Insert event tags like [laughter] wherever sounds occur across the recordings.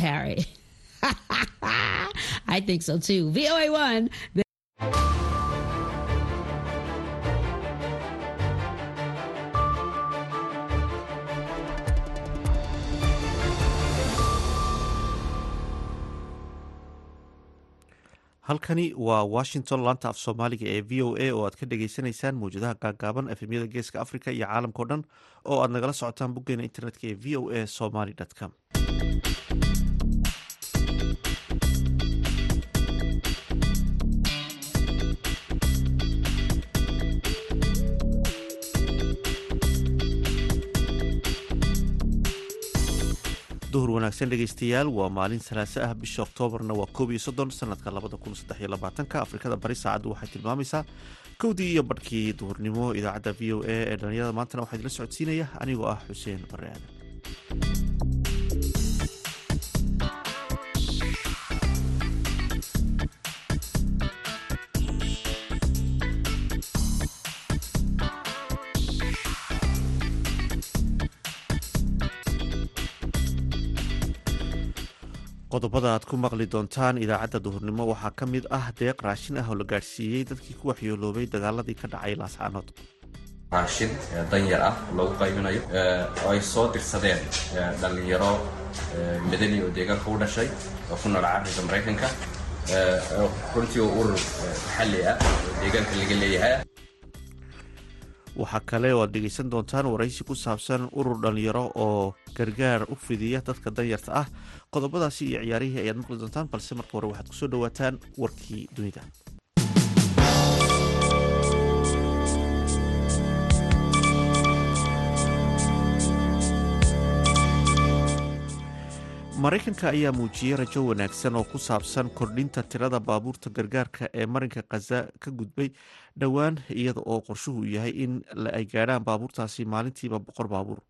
Harry. [laughs] I think so too. VOA1. halkani waa washington laanta af soomaaliga ee v o a oo aad ka dhagaysanaysaan mawjadaha gaagaaban efemyada geeska africa iyo caalamka o dhan oo aad nagala socotaan boggeena internetka ee v o a somaly com duhur wanaagsan dhegeystayaal waa maalin salaase ah bisha oktoobarna waa koob iyo soddon sanadka labada kun saddex iyo labaatanka. Afrikada bari saacaddu waxay tilmaamaysaa kowdii iyo barhkii duhurnimo. Idaacadda v o a ee dhalinyarada maantana waxaa idila socodsiinaya. Anigoo ah xuseen bare aadan qodobada aad ku maqli doontaan idaacadda duhurnimo waxaa ka mid ah deeq raashin ah oo la gaadhsiiyey dadkii ku waxyooloobay dagaaladii ka dhacay laascaanood raashin danyar ah loogu qaybinayo oo ay soo dirsadeen dhallinyaro madani oo deegaanka u dhashay oo ku nool carriga maraykanka runtii oo urur maxalli ah oo deegaanka laga leeyahay waxaa kale oo aad dhegeysan doontaan waraysi ku saabsan urur dhallinyaro oo gargaar u fidiya dadka danyarta ah. Qodobadaasi iyo ciyaarihii ayaad maqli doontaan balse marka hore waxaad ku soo dhawaataan warkii dunida maraykanka ayaa muujiyey rajo wanaagsan oo ku saabsan kordhinta tirada baabuurta gargaarka ee marinka khaza ka gudbay dhowaan iyada oo qorshuhu yahay in ay gaadhaan baabuurtaasi maalintiiba boqor baabuur.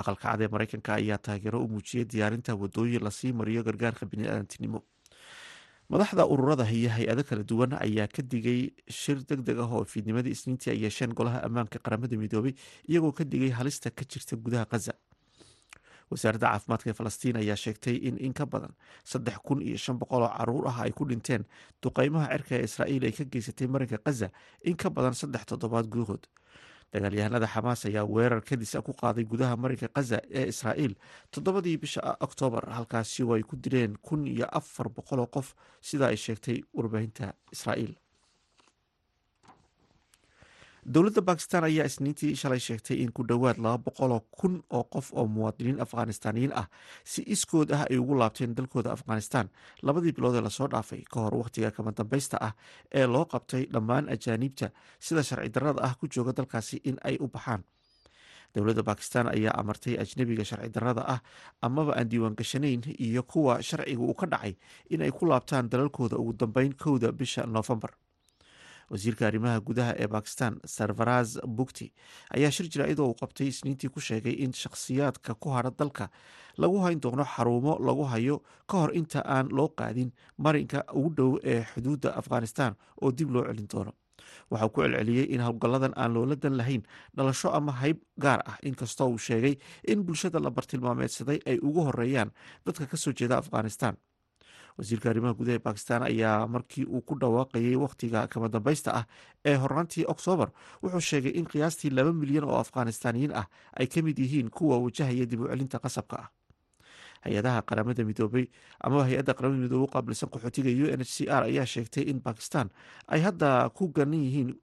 Aqalka cad ee maraykanka ayaa taageero u muujiyey diyaarinta wadooyin la sii mariyo gargaarka biniaadantinimo. Madaxda ururada iyo hay'ado kala duwan ayaa ka digay shir deg deg ah oo fiidnimadii isniintii ay yeesheen golaha ammaanka qaramada midoobay iyagoo ka digay halista ka jirta gudaha khaza wasaaradda caafimaadka ee falastiin ayaa sheegtay in in ka badan saddex kun iyo shan boqol oo carruur ah ay ku dhinteen duqeymaha cirka ee israa'iil ay ka geysatay marinka khaza in ka badan saddex toddobaad gudahood dagaalyahanada xamaas ayaa weerar kadisa ku qaaday gudaha marinka khaza ee israa'iil toddobadii bisha oktoobar halkaasi oo ay ku dileen kun iyo afar boqol oo qof sida ay sheegtay warbaahinta israa'iil dowladda bakistan ayaa isniintii shalay sheegtay in ku dhowaad laba boqoloo kun oo qof oo muwaadiniin afghanistaaniyiin ah si iskood ah ay ugu laabteen dalkooda afghanistan. Labadii bilood ee la soo dhaafay ka hor wakhtiga kama dambaysta ah ee loo qabtay dhammaan ajaaniibta sida sharci darrada ah ku jooga dalkaasi in ay u baxaan. Dowladda bakistan ayaa amartay ajnebiga sharci darrada ah amaba aan diiwaangashanayn iyo kuwa sharciga uu ka dhacay in ay ku laabtaan dalalkooda ugu dambeyn kowda bisha noofembar wasiirka arrimaha gudaha ee bakistan sarfaraz bugti ayaa shir jaraa'idoo uu qabtay isniintii ku sheegay in shakhsiyaadka ku hadha dalka lagu hayn doono xarumo lagu hayo ka hor inta aan loo qaadin marinka ugu dhow ee xuduudda afghanistan oo dib loo celin doono. Waxauu ku celceliyey in howlgalladan aan loola dan lahayn dhalasho ama hayb gaar ah inkastoo uu sheegay in bulshada la bartilmaameedsaday ay ugu horeeyaan dadka ka soo jeeda afghanistan wasiirka arrimaha gudaha ee bakistan ayaa markii uu ku dhawaaqayay wakhtiga kama dambaysta ah ee hornaantii oktoobar wuxuu sheegay in qiyaastii laba milyan oo afghanistaaniyiin ah ay ka mid yihiin kuwa wajahaya dib u celinta qasabka. Ah hay'adaha qaramada midoobay amaba hay'adda qaramada midoobey u qaabilsan qaxootiga u n h c r ayaa sheegtay in bakistan ay hadda ku ganan yihiin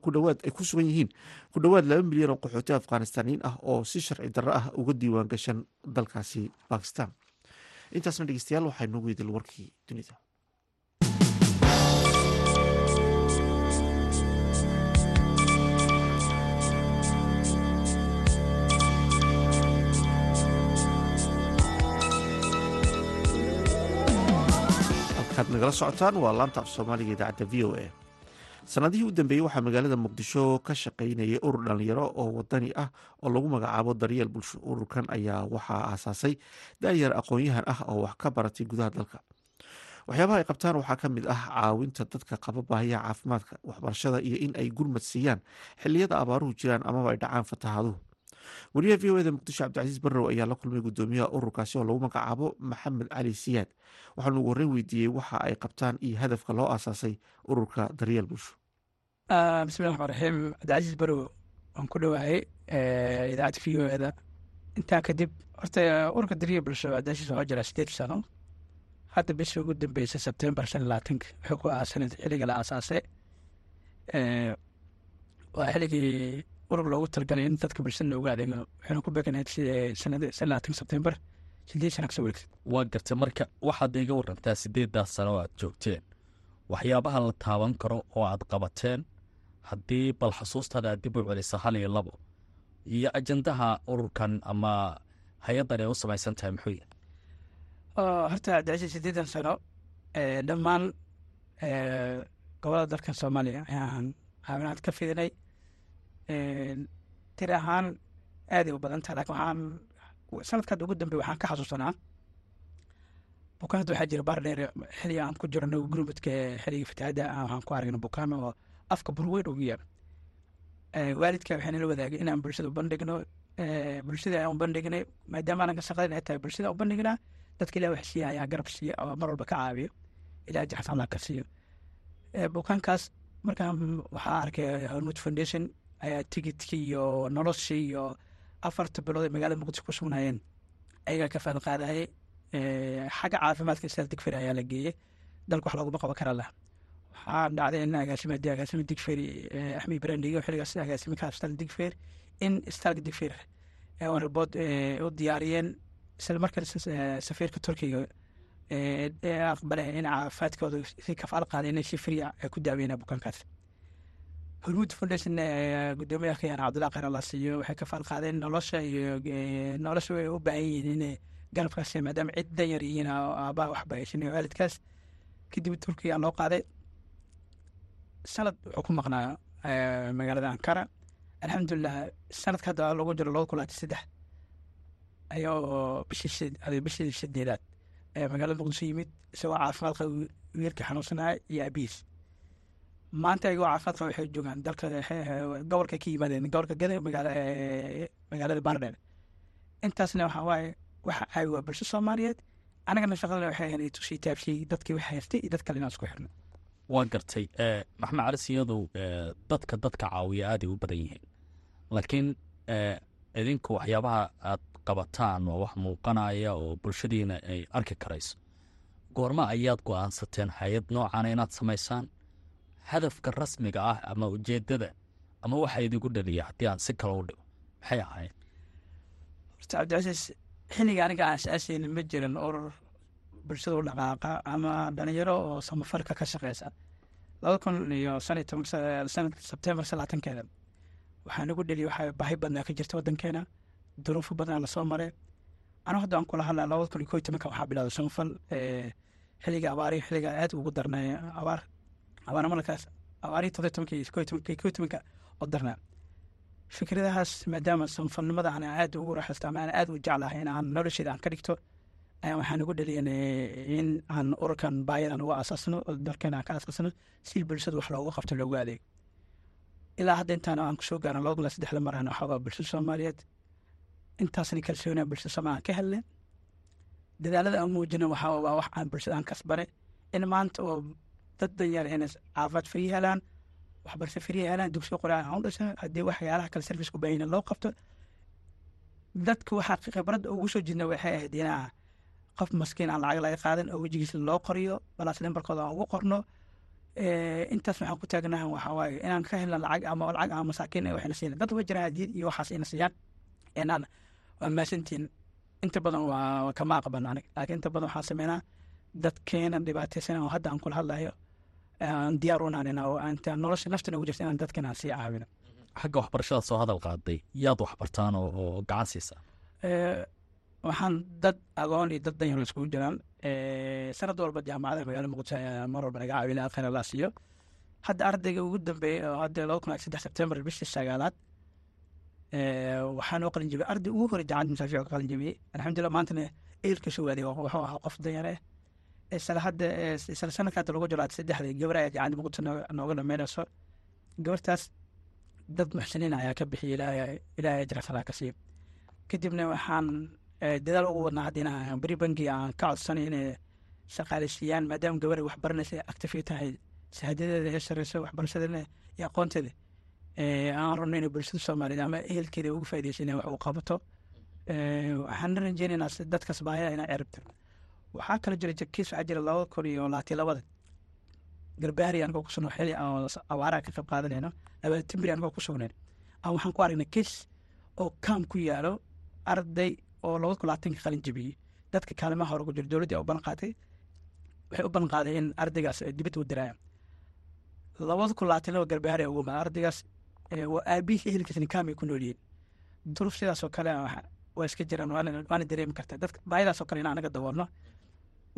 ku dhawaad ay ku sugan yihiin ku dhowaad laba milyan oo qaxooti afghanistaaniyiin ah oo si sharci darro ah uga diiwaan gashan dalkaasi bakistan intaasna dhegeystayaal waxaa inoogu yidil warkii dunida. Halkaad nagala socotaan waa laanta af soomaaliga idaacadda v o a sanadihii u dambeeyey waxaa magaalada muqdisho ka shaqaynayay urur dhalinyaro oo wadani ah oo lagu magacaabo daryeel bulsho. Ururkan ayaa waxaa aasaasay daayar aqoon-yahan ah oo wax ka baratay gudaha dalka. Waxyaabaha ay qabtaan waxaa ka mid ah caawinta dadka qaba baahiyaha caafimaadka waxbarashada iyo in ay gurmad siiyaan xiliyada abaaruhu jiraan amaba ay dhacaan fatahaaduhu wariyaha v o eda muqdisho cabdicasiis barrow ayaa la kulmay guddoomiyaha ururkaasi oo lagu magacaabo maxamed cali siyaad. Waxaanu ugu horreyn weydiiyey waxa ay qabtaan iyo hadafka loo aasaasay ururka daryeel bulsho bismillahi raxmaan raxiim cabdicasiis barrow waan ku dhowahay idaacadda v o eda intaa kadib horta ururka daryeel bulsho cabdicasiis waxaa jira sideed sano hadda bishii ugu dambeysay sebtembar shan labaatanka wuxuu ku aasanay xilliga la aasaasay waa xilligii urur loogu talagalay in dadka bulshada loogu adeego waxayna ku beeganayd labaatan sebtembar sideed sana ka soo waa gartay marka waxaad iga warantaa sideedaas sano oo aad joogteen. Waxyaabaha la taaban karo oo aad qabateen haddii bal xusuustada aad dib u celisa hal iyo labo iyo ajandaha ururkan ama hay'addan ay u samaysan tahay muxuu yahay? Horta cabdicasiis sideedan sano dhammaan gobollada dalkan soomaaliya ayaan caawinaad ka fidinay tiri ahaan aaday u badan tahay laakiin waxaan sanadkaad ugu dambey waxaan ka xasuusanaa. Bukaanada waxaa jira baardheer xilliga aan ku jirno gurmudka xilliga fatahaada waxaan ku aragna bukaan oo afka burweyn ugu yeer waalidka waxay nala wadaagay inaan bulshada u bandhigno bulshada aan u bandhignay maadaama aanan ka tahay bulshada u bandhignaa dadka ilaah wax siiya ayaa garab siiya oo mar walba ka caawiyo. Ilaah jaxas ka siiyo. Bukaankaas markaan waxaa arkay hormud foundation ayaa tigidkii iyo noloshii iyo afarta bilood ee magaalada muqdisho ku sugnaayeen ayagaa ka qaadayay xagga caafimaadka isaas digferi ayaa la geeyey dalka wax looguma qaban kara lah waxaa dhacday in agaasimadii agaasima digferi axmed brandiga xilligaas agaasime ka astal digfer in istalka digfer on ribood u diyaariyeen isla safiirka turkiga aqbale in caafimaadkooda si kafaal qaaday inay si fria ay ku daaweynaa bukaankaas hormuud foundation gudoomiyaha kayaan cabdullahi khayr allah siiyo waxay kafaal qaadeen nolosha iyo nolosha way u baahan yihiin inay garabkaas maadaama cid dan yar yihiin aabaa waxba heshin waalidkaas. Kadib turkiga loo qaaday. Sanad wuxuu ku maqnaa magaalada ankara. Alxamdulilah sanadka hadda lagu jiro laba kulaati saddex ayoo bishii sideedaad magaalada muqdisho yimid isagoo caafimaad qaba wiilka xanuunsanaya iyo abiis maanta ayagoo caafimaad qaba waxay joogaan dalka gobolka ka yimaadeen gobolka gada magaalada baardheer intaasna waxaa waaye waxa caawi waa bulsho soomaaliyeed. Anagana shaqadana waxay ahayd tusii taabsiyey dadkii wax haystay iyo dad kale inaan isku xirno. Waa gartay maxamed cali siyadow dadka dadka caawiya aaday u badan yihiin. Laakiin idinku waxyaabaha aad qabataan waa wax muuqanaya oo bulshadiina ay arki karayso goorma ayaad go'aansateen hay'ad noocana inaad samaysaan hadafka rasmiga ah ama ujeedada ama waxa idigu dhaliya haddii aan si kale u dhigo. Maxay ahayd horta cabdicasiis xilliga aniga aasaasayna ma jirin urur bulshada u dhaqaaqa ama dhalinyaro oo samafalka ka shaqeysa. Laba kun iyo shan iyo toban sanadka sebtembar salaatankeeda waxaa nagu dheliya waxaa baahi badnaa ka jirta wadankeena. Duruufo badanaa la soo maray. Anu hadda aan kula hadlaa labada kun iyo ko iyo tobanka waxaa bilowday samafal xilliga abaari xilliga aad ugu darnay. Abaar abaar markaas abaari todoba tobanka iyo ko tobanka tobanka oo darnaa fikradahaas maadaama samafalnimada aan aad ugu raaxaysto ama aan aad u jeclahay in aan nolosheeda aan ka dhigto ayaa waxaan ugu dhaliyan in aan ururkan baayadan uga asaasno oo dalkeena aan ka asaasno si bulshada wax loogu qabto loogu adeego. Ilaa hadda intaan aan ku soo gaaran laba kun saddexda maraan waxaa waa bulshada soomaaliyeed. Intaasna kalsoonaa bulshada soomaaliya ka helnay. Dadaalada aan muujina waxaa waa wax aan bulshada aan kasbanay in maanta oo dad danyar inay caafimaad fariya helaan waxbarasho fariya helaan dugsiga quraan aan u dhasha haddii waxyaalaha kale service ku baahina loo qabto. Dadka waxaa khibradda ugu soo jirna waxay ahayd inaa qof maskiin aan lacag laga qaadan oo wejigiisa loo qoriyo balaas limbarkooda aan ugu qorno. Intaas waxaan ku taagnahan waxaa waaye inaan ka helna lacag ama lacag ama masaakiin waxayna siina dad waa jiraan hadiyad iyo waxaas ina siiyaan. Enaan waa maasantiin inta badan waa kama anig laakiin inta badan waxaa sameynaa dadkeena dhibaataysan oo hadda aan kula hadlayo aan diyaar u naanina oo inta nolosha naftana ugu jirta inaan dadkana sii caawino. Xagga waxbarashada soo hadal qaaday yaad waxbartaan oo gacan siisaa? Waxaan dad aqoon iyo dad danyar iskugu jiraan. Sanad walba jaamacadaha magaalada muqdisho ayaa mar walba naga caawina khayr allah siiyo. Hadda ardayga ugu dambeeyey oo hadda laba kun saddex sebtembar bishii sagaalaad waxaa noo qalin jebiyey arday ugu horey jaamacadda masaafiic ka qalin jebiyey alxamdulillah maantana eelka soo waaday wuxuu ahaa qof danyar isla hadda isla sanadka hadda lagu jiro saddexda gabar ayaa jaamacadda muqdisho nooga dhameynayso gabartaas dad muxsiniin ayaa ka bixiyay ilaahay ajra salaa ka siiyo kadibna waxaan eh, dadaal ugu wadnaa hadda beri bangi aan ka codsanay inay shaqaaleysiiyaan maadaama gabar wax baranaysa active tahay shahaadadeeda ee sareysa waxbarashadeena iyo aqoonteeda Eh, aan rabno inay bulshada soomaaliyeed ama ehelkeeda ugu faaideysa inay wax u qabato. Eh, waxaan rajeynaynaa si dadkaas baahida inay ceribto waxaa kala jira kiis waxaa jira laba kun iyo labaatan labada. Garbaari anigoo ku sugno xili aan awaaraha ka qayb qaadanayno. Labada timbri anigoo ku sugnayn aan waxaan ku aragnay kiis oo kaam ku yaalo arday oo labada kun labaatanka qalin jebiyey dadka kaalimaha hore ku jira dowladdii u balan qaatay waxay u balan qaaday in ardaygaas ay dibadda u dirayaan labada kun labaatan laba garbaari ugu imaada ardaygaas waa aabihii ehelkiisna kaam ay ku nool yihiin. Duruuf sidaasoo kale waa iska jiraan waana dareemi kartaa. Dadka baahidaasoo kale in anaga daboolno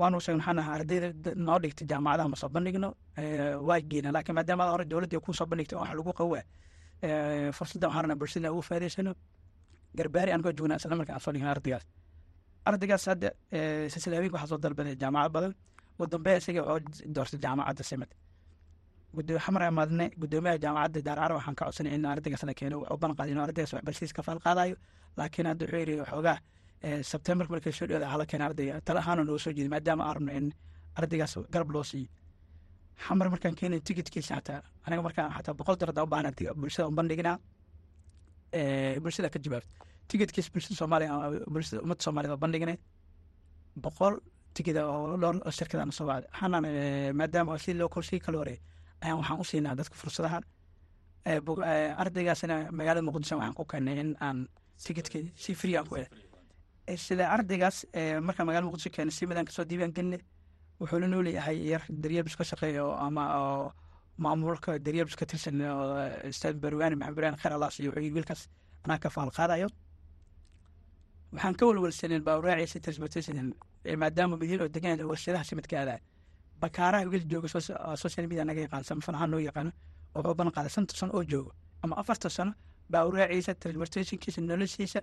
waanu sheegn waxaan ahaa ardayda da- noo dhigtay jaamacadaha ma soo bandhigno waa geena laakiin maadaama aad hore dowladda kuu soo bandhigtay oo wax lagu qawaa fursadda waxaan rabnaa bulshada ugu faa'iidaysano garbaari anigoo joognaa isla markaan aan soo dhigna ardaygaas ardaygaas hadda silsila habeenka waxaa soo dalbaday jaamacad badan. Ugu dambe isaga wuxuu doortay jaamacadda simad gudoomiye xamar amaadne gudoomiyaha jaamacadda daaracaro waxaan ka codsanay in ardaygaas la keeno wuxuu ban qaaday inuu ardaygaas waxbarashadiis ka faal laakiin hadda wuxuu yidhi xoogaa eh, sebtembar markay soo dhawada hala keena ardayga tala ahaana noo soo jeedi maadaama aan rabno in ardaygaas garab loo siiyo xamar markaan keenay tikitkiisa xataa aniga markaan xataa boqol u baahna bulshada un bandhiginaa eh, bulshada ka jawaabta. Tikitkiis bulshada soomaaliya bulshada ummadda soomaaliya oo bandhiginay boqol tikida oo dhowr shirkadaan soo wacday. Waxaanan eh, maadaama oo si loo korshii kala ayaan waxaan u dadka fursadaha Eh, bog- eh, ardaygaasna magaalada muqdisho waxaan ku keenay in aan tikidka si free aan ku Eh, sida ardaygaas markaan magaalada muqdisho keenay si midaan ka soo diiwaan gelinay wuxuu la nooleeyahay yar daryeelbis ka shaqeeya ama maamulka daryeelbis ka tirsan ustaad barwaani maxamed barwaani khayr allah siiyo wuxuu wiilkaas anaa ka faal waxaan ka walwalsaneen baawraaciisa transportation maadaama madiin oo degan warshadaha simidka aadaya bakaaraha wiil jooga soc- oo social media naga yaqaan samafal ahaan noo yaqaano wuxuu balan qaaday shanta sano oo joogo ama afarta sano baawraaciisa transportationkiisa noloshiisa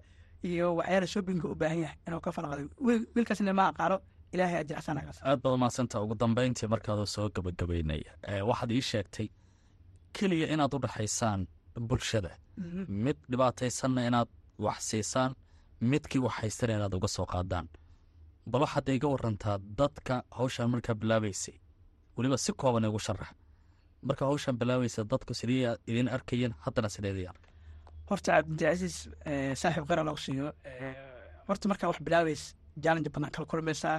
iyo waxyaala shoppinga u baahan yahay inuu ka Wiil- wiilkaasna ma aqaano ilaahay ajirsanagaas aad baad umahadsanta ugu dambeyntii markaadoo soo gabagabeynaya Eh, waxaad ii sheegtay keliya inaad u dhexaysaan bulshada. Mid dhibaataysanna inaad wax siisaan midkii wax haystana inaad uga soo qaadaan. Bal waxaad iga warantaa dadka hawshan markaa bilaabaysay weliba si kooban igu sharax marka hawshan bilaabaysa dadku sidii idin arkayeen haddana sideedayaan horta cabdicasiis eh, saaxiib qara lagu siiyo eh, horta markaa wax bilaabays challenge badan kala kulmaysaa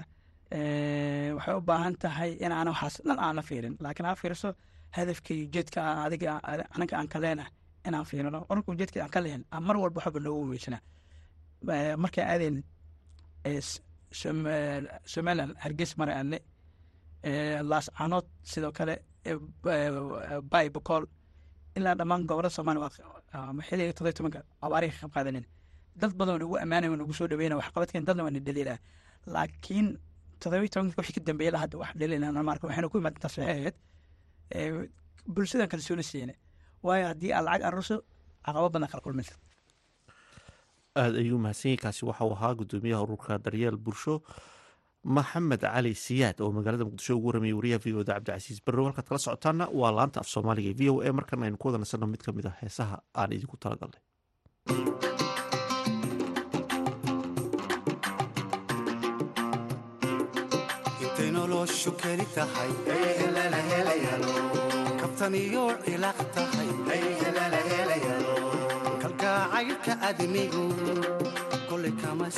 eh, waxay u baahan tahay in aan waxaas dhan aan fiirin. Laakiin aa fiiriso hadafka iyo ujeedka aan adiga anaga aan ka leenahay inaan fiirino. Orka ujeedka aan ka lehen mar walba waxba noogu weysana. Markay aadeen eh, S- Som- eh, somaliland hargeys mara aadne laas canood sidoo kale bay bokool ilaa dhammaan gobollada xilliga todoba iyo tobanka abaarihi ka qayb qaadanin dad badan ammaanay oo nagu soo dhaweyna wax qabadkeen dadna waa na dhaliilaa laakiin todoba iyo tobanka wixii ka dambeeyay la hadda wax dhaliilana marka waxayna ku imaad eh, bulshadan kalsooni siina waayo haddii aad lacag aruso caqabo badan kala kulmaysa aada ayuu mahadsanyahy kaasi waxauu ahaa gudoomiyaha ururka daryeel bulsho maxamed cali siyaad oo magaalada muqdisho ugu waramayay wariyaha v o da cabdicasiis barrow halkaad kala socotaana waa laanta af soomaaliga e v o a. Markan aynu ku wada nasanno mid ka mid ah heesaha aan idinku kolay kama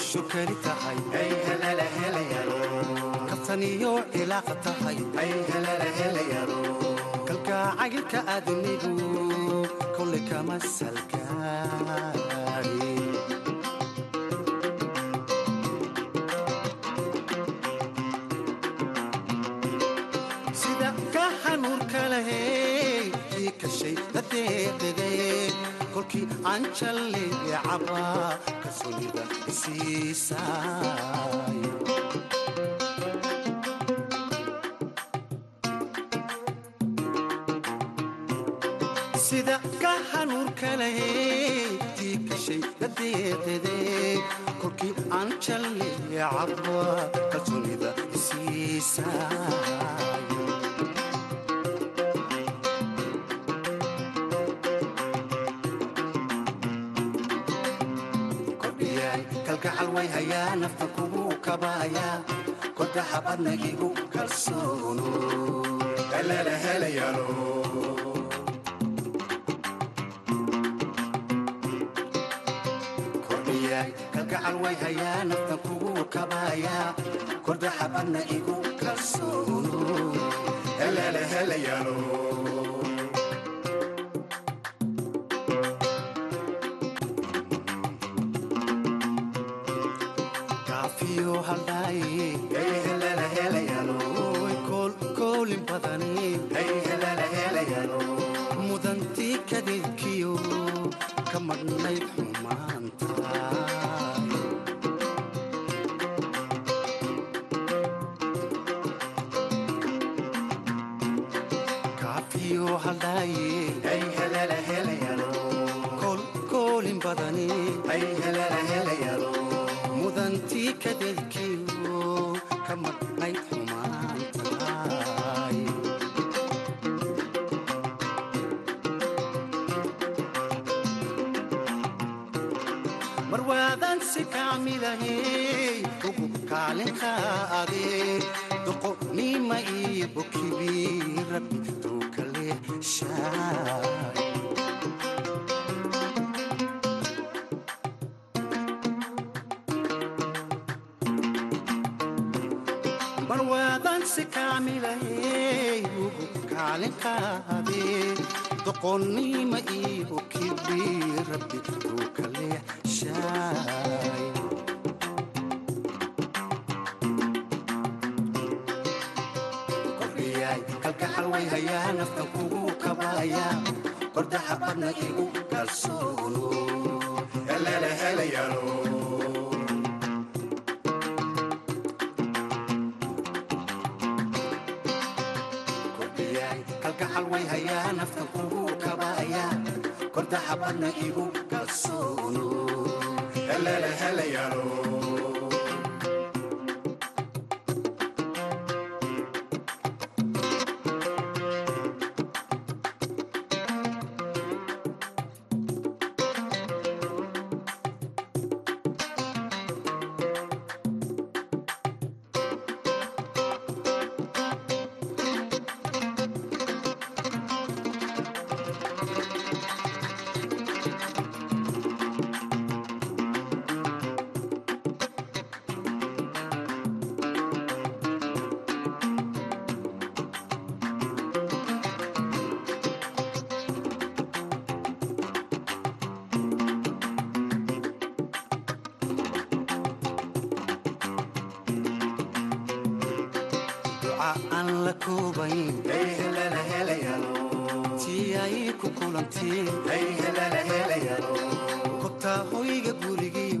salgaari intay noloshu keli tahay. Kabtan iyo cilaaq tahay kalgacaylka adnigu kolay kama salgaari sida ka hanuurka lahey kii kashay dadeeqide kolkii aan sida ka hanuurka lahey tii gashay dadeeqede kolkii aan jalleeya cabba kalsoonida kalgacal way hayaa nafta kugu kabaaya korda xabadna igu kalsoono igu kalsoono kaafiyo haldhaaye hey helala helayaalo koolin badani mudantii kadeedkiyo doqonnima iyo kibi rabbi uu kale shaay kordhiyay kalgacal way hayaa naftan kugu kabaaya. Kordaxa badna igu kalsoono helala helayaalo kordaxa badna igu kalsoono duca aan la helayaalo tii ku kulantiin. Kobtaa hoyga gurigiiyo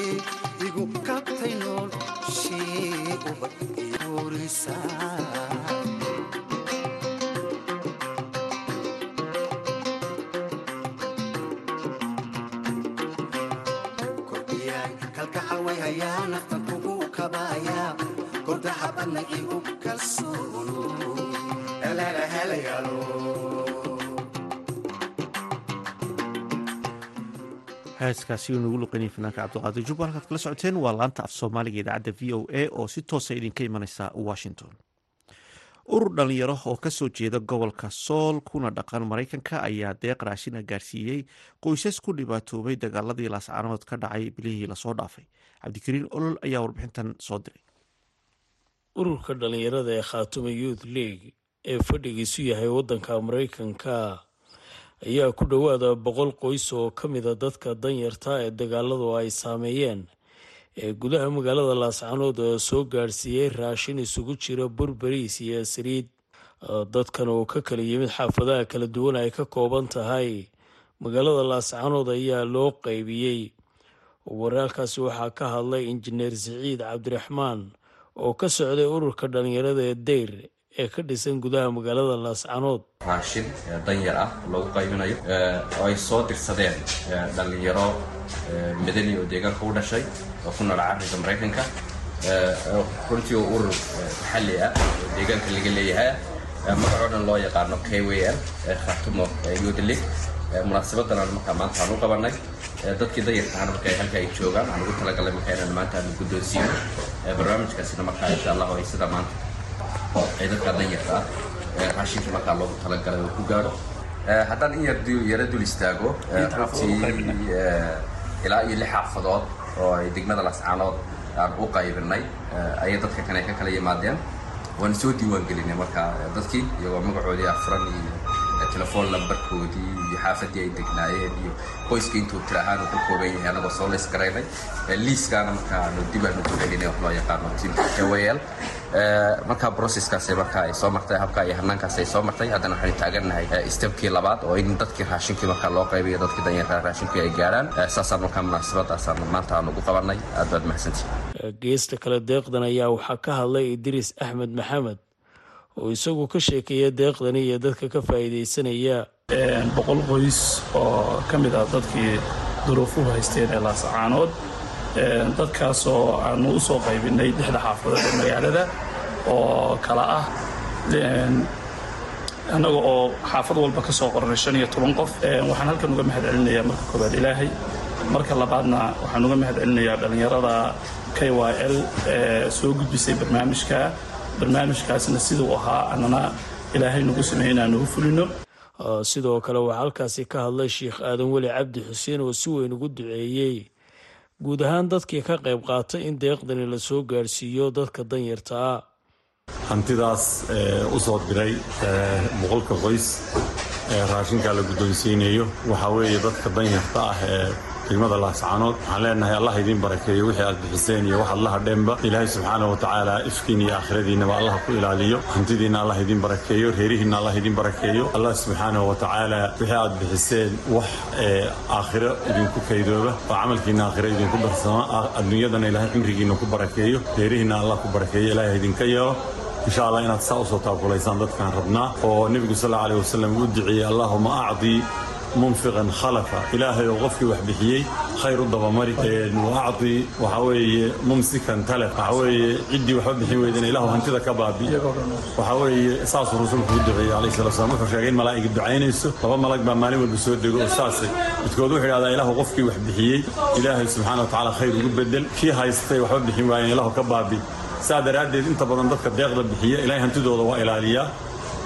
heeskaasi nagu luqanayay fanaanka cabdiqaadir jubba halkaad kala socoteen waa laanta af soomaaliga idaacadda v o a oo si toosa idinka imaneysa washington. Urur dhalinyaro oo ka soo jeeda gobolka sool kuna dhaqan maraykanka ayaa deeq raashina gaarsiiyey. Qoysas ku dhibaatoobay dagaaladii laascaanood ka dhacay bilihii la soo dhaafay. Cabdikariin olol ayaa warbixintan soo diray. Ururka dhalinyarada ee khaatuma youth league ee fadhigiisu yahay waddanka maraykanka ayaa ku dhowaada boqol qoys oo ka mida dadka danyarta ee dagaaladu ay saameeyeen. Ee gudaha magaalada laascanood oo soo gaadhsiiyey raashin isugu jira burberiis iyo saliid dadkan oo ka kala yimid xaafadaha kala duwan ay ka kooban tahay. Magaalada laascanood ayaa loo qaybiyey. Waraalkaasi waxaa ka hadlay injineer siciid cabdiraxmaan oo ka socday ururka dhalinyarada ee deyr ee ka dhisan gudaha magaalada laascanood raashin danyar ah lagu qaybinayo oo ay soo dirsadeen dhalinyaro madani oo deegaanka u dhashay oo ku nool cariga maraykanka runtii oo urur maxalli ah oo deegaanka laga leeyahay magacoo dhan loo yaqaano k w l khatumo youth league munaasabadan markaa maanta aan u qabanay dadkii danyarkaana marka halka ay joogaan aan ugu talagalay marka inaan maanta aan guddoonsiino barnaamijkaasina markaa insha allah ay sida maanta ay dadka danyarka ah. Raashinka markaa loogu talagalay oo ku gaadho haddaan in yar yaro dul istaago runtii ilaa iyo lix xaafadood oo ay degmada lascaanood aan u qaybinay ayay dadka kane ka kala yimaadeen waana soo diiwaan gelinay markaa dadkii iyagoo magacoodii afuran iyo telefoon lambarkoodii iyo xaafadii ay degnaayeen iyo qoyska intuu tir ahaan uu ka kooban yahay anagoo soo leys garaynay liiskaana markaa aanu dib aanu ku celinay wax loo yaqaano teamka kwl markaa processkaasi markaa ay soo martay habka iyo hanaankaasi ay soo martay haddana waxaynu taagannahay stepkii labaad oo in dadkii raashinkii markaa loo qaybayo dadkii danyarka raashinkii ay gaarhaan saasaan markaa munaasabadaasaan maanta aan ugu qabanay aad baad mahadsantihi geesta kale deeqdan ayaa waxaa ka hadlay idriis axmed maxamed oo isagu ka sheekeeya deeqdani iyo dadka ka faa'iidaysanaya boqol qoys oo ka mid ah dadkii duruufuhu haysteen ee laasacaanood dadkaasoo aanu u soo qaybinay lixda xaafadood ee magaalada oo kala ah annaga oo xaafad walba ka soo qornay shan iyo toban qof. Waxaan halkan uga mahad celinayaa marka koowaad ilaahay. Marka labaadna waxaan uga mahad celinayaa dhallinyarada k y l ee soo gudbisay barnaamijka barnaamijkaasna siduu ahaa annana ilaahay nagu sameey inaan nagu fulino. Sidoo kale waxaa halkaasi ka hadlay sheikh aadan weli cabdi xuseen oo si weyn ugu duceeyey. Guud ahaan dadkii ka qayb qaatay in deeqdani la soo gaadhsiiyo dadka danyartaa hantidaas u soo diray boqolka qoys ee raashinkaa la guddoonsiinayo waxaa weeye dadka danyarta ah ee degmada laascaanood waxaan leenahay allah idiin barakeeyo wixii aad bixiseen iyo wax allaha dheenba ilaahay subxaana wa tacaala ifkiin iyo aakhiradiinnaba allah ku ilaaliyo. Hantidiinna allah idiin barakeeyo reerihiinna allah idiin barakeeyo. Allah subxaana wa tacaala wixii aad bixiseen wax aakhiro idinku kaydooba oo camalkiinna aakhiro idinku darsama adduunyadana ilaahay cimrigiinna ku barakeeyo reerihiinna allah ku barakeeyo ilaahay idinka yeelo. Insha allah inaad saa u soo taakulaysaan dadkaan rabnaa. Oo nebigu sal allahu wasalam uu duceeyey allahuma acdii munfiqan khalafa ilaahay oo qofkii wax bixiyey khayr u dabamari acdi waxa weeye mumsikan talef waxa weeye ciddii waxba bixin weydana ilaahu hantida ka baabi. Waxa weeye saasuu rasuulku u duceeyey alayhi salatu wasalam wuxuu sheegay in malaa'igi ducaynayso laba malag baa maalin walba soo dego oo saasay. Midkood wuxuu idhahdaa ilaahu qofkii wax bixiyey ilaahay subxaana wa tacaala khayr ugu bedel. Kii haystay waxba bixin waayeen ilaahu ka baabi. Saa daraaddeed inta badan dadka deeqda bixiya ilaahay hantidooda waa ilaaliyaa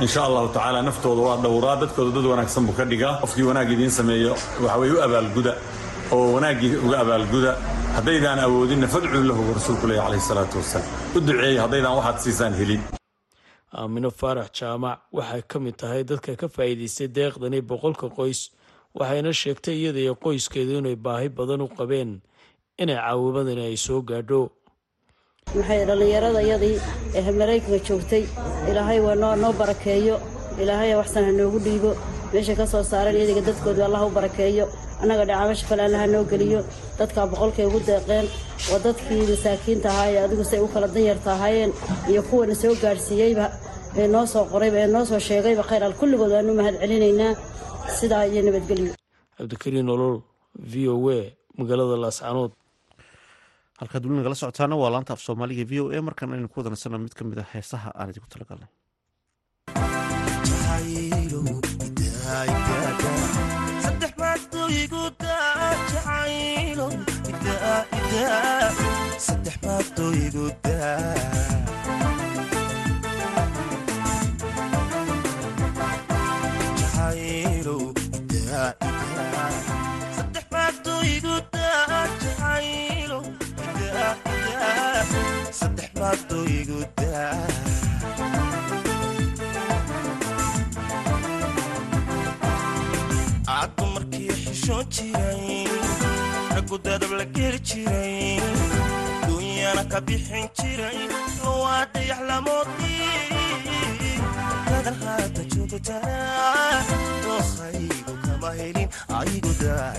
insha allahu tacaala naftooda waa dhowraa. Dadkooda dad wanaagsan buu ka dhigaa. Qofkii wanaag idiin sameeyo waxa weye u abaalguda oo wanaaggii uga abaalguda haddaydaan awoodinna fadcuu lahu buu rasuulku leeya calayhi salaatu wasalaam u duceeyey haddaydaan waxaad siisaan helin. Aamino faarax jaamac waxay ka mid tahay dadka ka faa'iidaystay deeqdani boqolka qoys. Waxayna sheegtay iyada iyo qoyskeedu inay baahi badan u qabeen inay caawimadani ay soo gaadho maxay dhallinyarada yadii ee maraykanka joogtay? Ilaahay waa noo barakeeyo. Ilaahay waxsan ha noogu dhiibo. Meeshay ka soo saareen iyadiga dadkooda allah u barakeeyo. Annaga dhacaamasha kale allaha noo geliyo. Dadkaa boqolkay ugu deeqeen waa dadkii masaakiinta ahaa ee adigu say u kala danyarta ahaayeen iyo kuwana soo gaadhsiiyeyba ee noo soo qorayba ee noo soo sheegayba. Khayr al kulligood waanu mahad celinaynaa. Sidaa iyo nabadgelyo. Cabdikariin olol v o a magaalada laascanood halkaad weli nagala socotaana waa laanta af soomaaliga v o a. Markaan aynu ku wadansano mid ka mid a heesaha aan idinku talagalnay dumarkii xishoon jiray raggu dadab la geli jiray duunyana ka bixin jiray waa dayax lamoodii dadan haata joogtaa dookhaygu kama helin. Aygu daa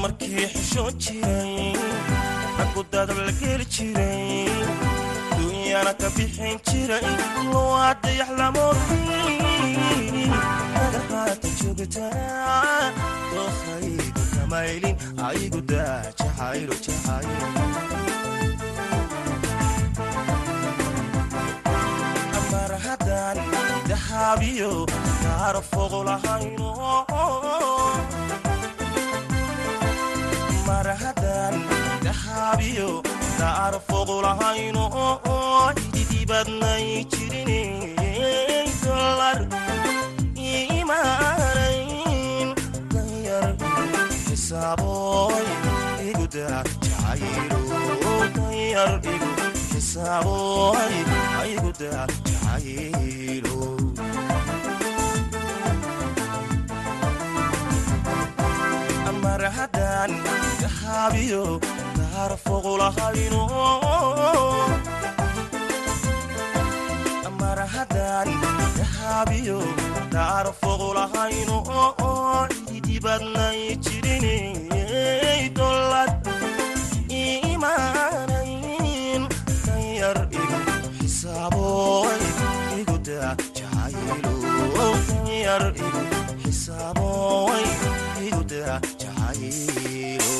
dumarkii xishoon jiray raggu dadab la geli jiray duunyana ka bixin jiray waa dayax lamoodii dadan haata joogtaa dookhaygu kama helin aygu daa mar haddaan dahaabiyo kaara fogo lahayno haddaan dahaabiyo kaara fogo lahayno ididibadnay jirin dolar imaanayn danyar xisaaboy igudaa jacaylo danyar igu xisaaboy igudaa jacaylo haddaan dahaabiyo kaara fogo lahayno mar haddaan dahaabiyo kaara fogo lahayno ididibadnay jirin dolad imaanayn danyar igu xisaaboy igudaa jacaylo danyar igu xisaaboy igudaa jacaylo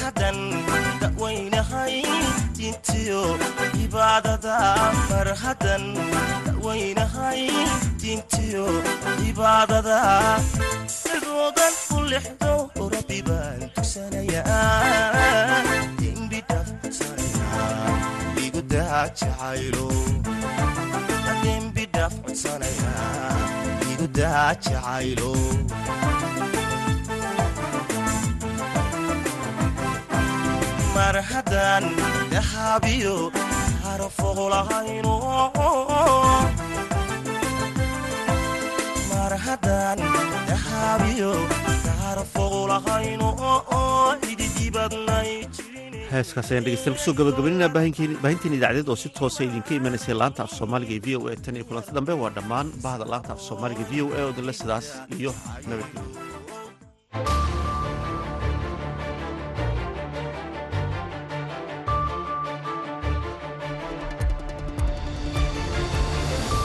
haddan da'weynahay diintiyo cibaadada mar haddan da'weynahay diintiyo cibaadada dagoodan u lexdo u rabbi baan tusanayaa jacaylo dembi dhaafsanaya igu daa jacaylo mar haddaan dahaabiyo kaara fogo lahayno mar heeskaasaydhegeystayaal ku soo gabagabanina baahinteen idaacadeed oo si toosa idinka imanaysay laanta af soomaaliga ee v o a tan iyo kulanti dambe waa dhammaan bahda laanta af soomaaliga v o a oo danle sidaas iyo nabadgelyo.